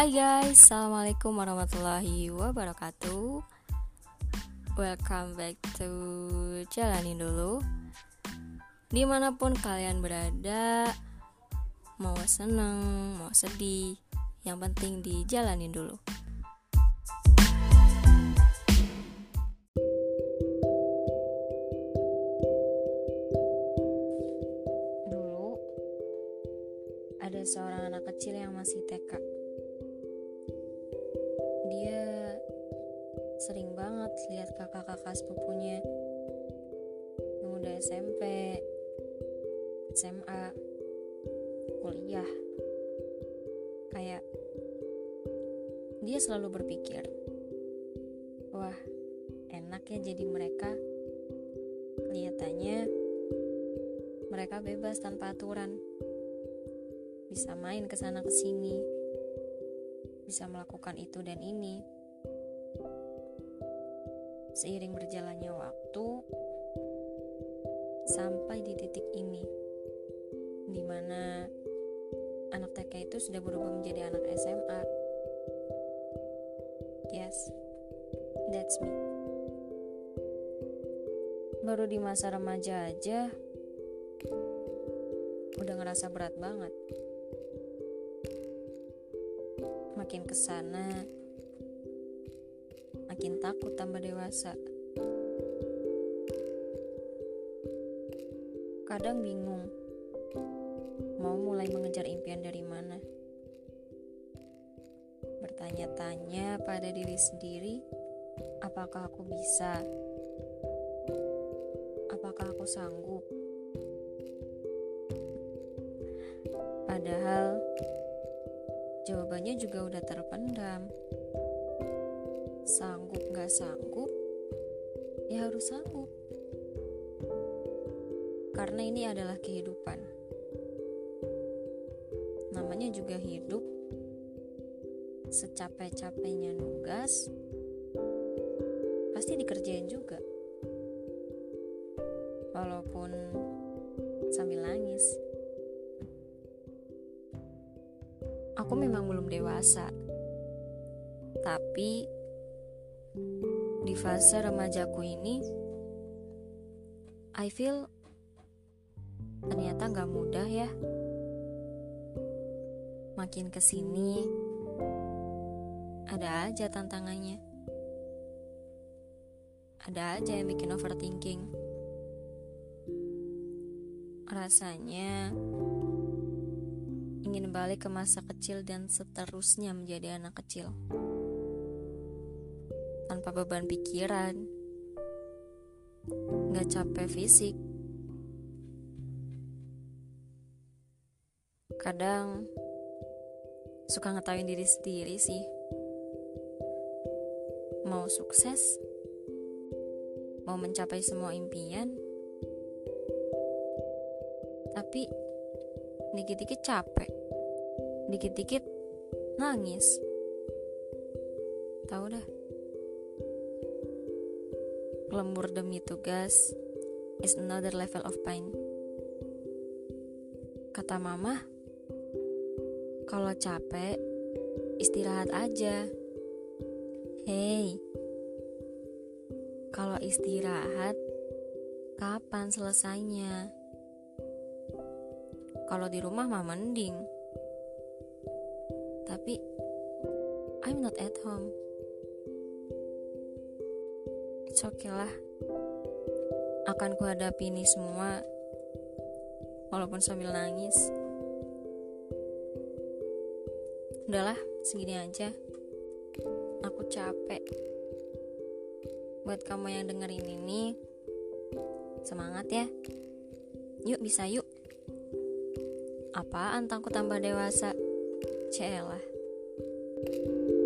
Hai guys, Assalamualaikum warahmatullahi wabarakatuh. Welcome back to Jalanin Dulu. Di mana pun kalian berada Mau seneng, mau sedih Yang penting dijalanin dulu. Dulu Ada seorang anak kecil yang masih TK dia sering banget lihat kakak-kakak sepupunya yang udah SMP, SMA, kuliah. Kayak dia selalu berpikir, wah enak ya jadi mereka. Kelihatannya mereka bebas tanpa aturan, bisa main ke sana ke sini bisa melakukan itu dan ini. Seiring berjalannya waktu, sampai di titik ini, di mana anak TK itu sudah berubah menjadi anak SMA. Yes, that's me. Baru di masa remaja aja, udah ngerasa berat banget makin ke sana makin takut tambah dewasa. Kadang bingung mau mulai mengejar impian dari mana. Bertanya-tanya pada diri sendiri apakah aku bisa? Apakah aku sanggup? Padahal jawabannya juga udah terpendam. Sanggup gak sanggup, ya harus sanggup. Karena ini adalah kehidupan. Namanya juga hidup. Secapek-capeknya nugas, pasti dikerjain juga. Walaupun sambil nangis. Aku memang belum dewasa. Tapi di fase remajaku ini, I feel ternyata gak mudah ya. Makin ke sini, ada aja tantangannya. Ada aja yang bikin overthinking. Rasanya ingin balik ke masa kecil dan seterusnya menjadi anak kecil. Tanpa beban pikiran, gak capek fisik. Kadang suka ngetawain diri sendiri sih. Mau sukses, mau mencapai semua impian, tapi dikit-dikit capek dikit-dikit nangis. Tahu dah. Lembur demi tugas is another level of pain. Kata mama kalau capek istirahat aja. Hey kalau istirahat kapan selesainya? Kalau di rumah mah mending. Tapi I'm not at home. It's okay lah. Akan kuhadapi ini semua walaupun sambil nangis. Udahlah, segini aja. Aku capek. Buat kamu yang dengerin ini, semangat ya. Yuk bisa yuk. Apaan takut tambah dewasa? Celah. Thank you.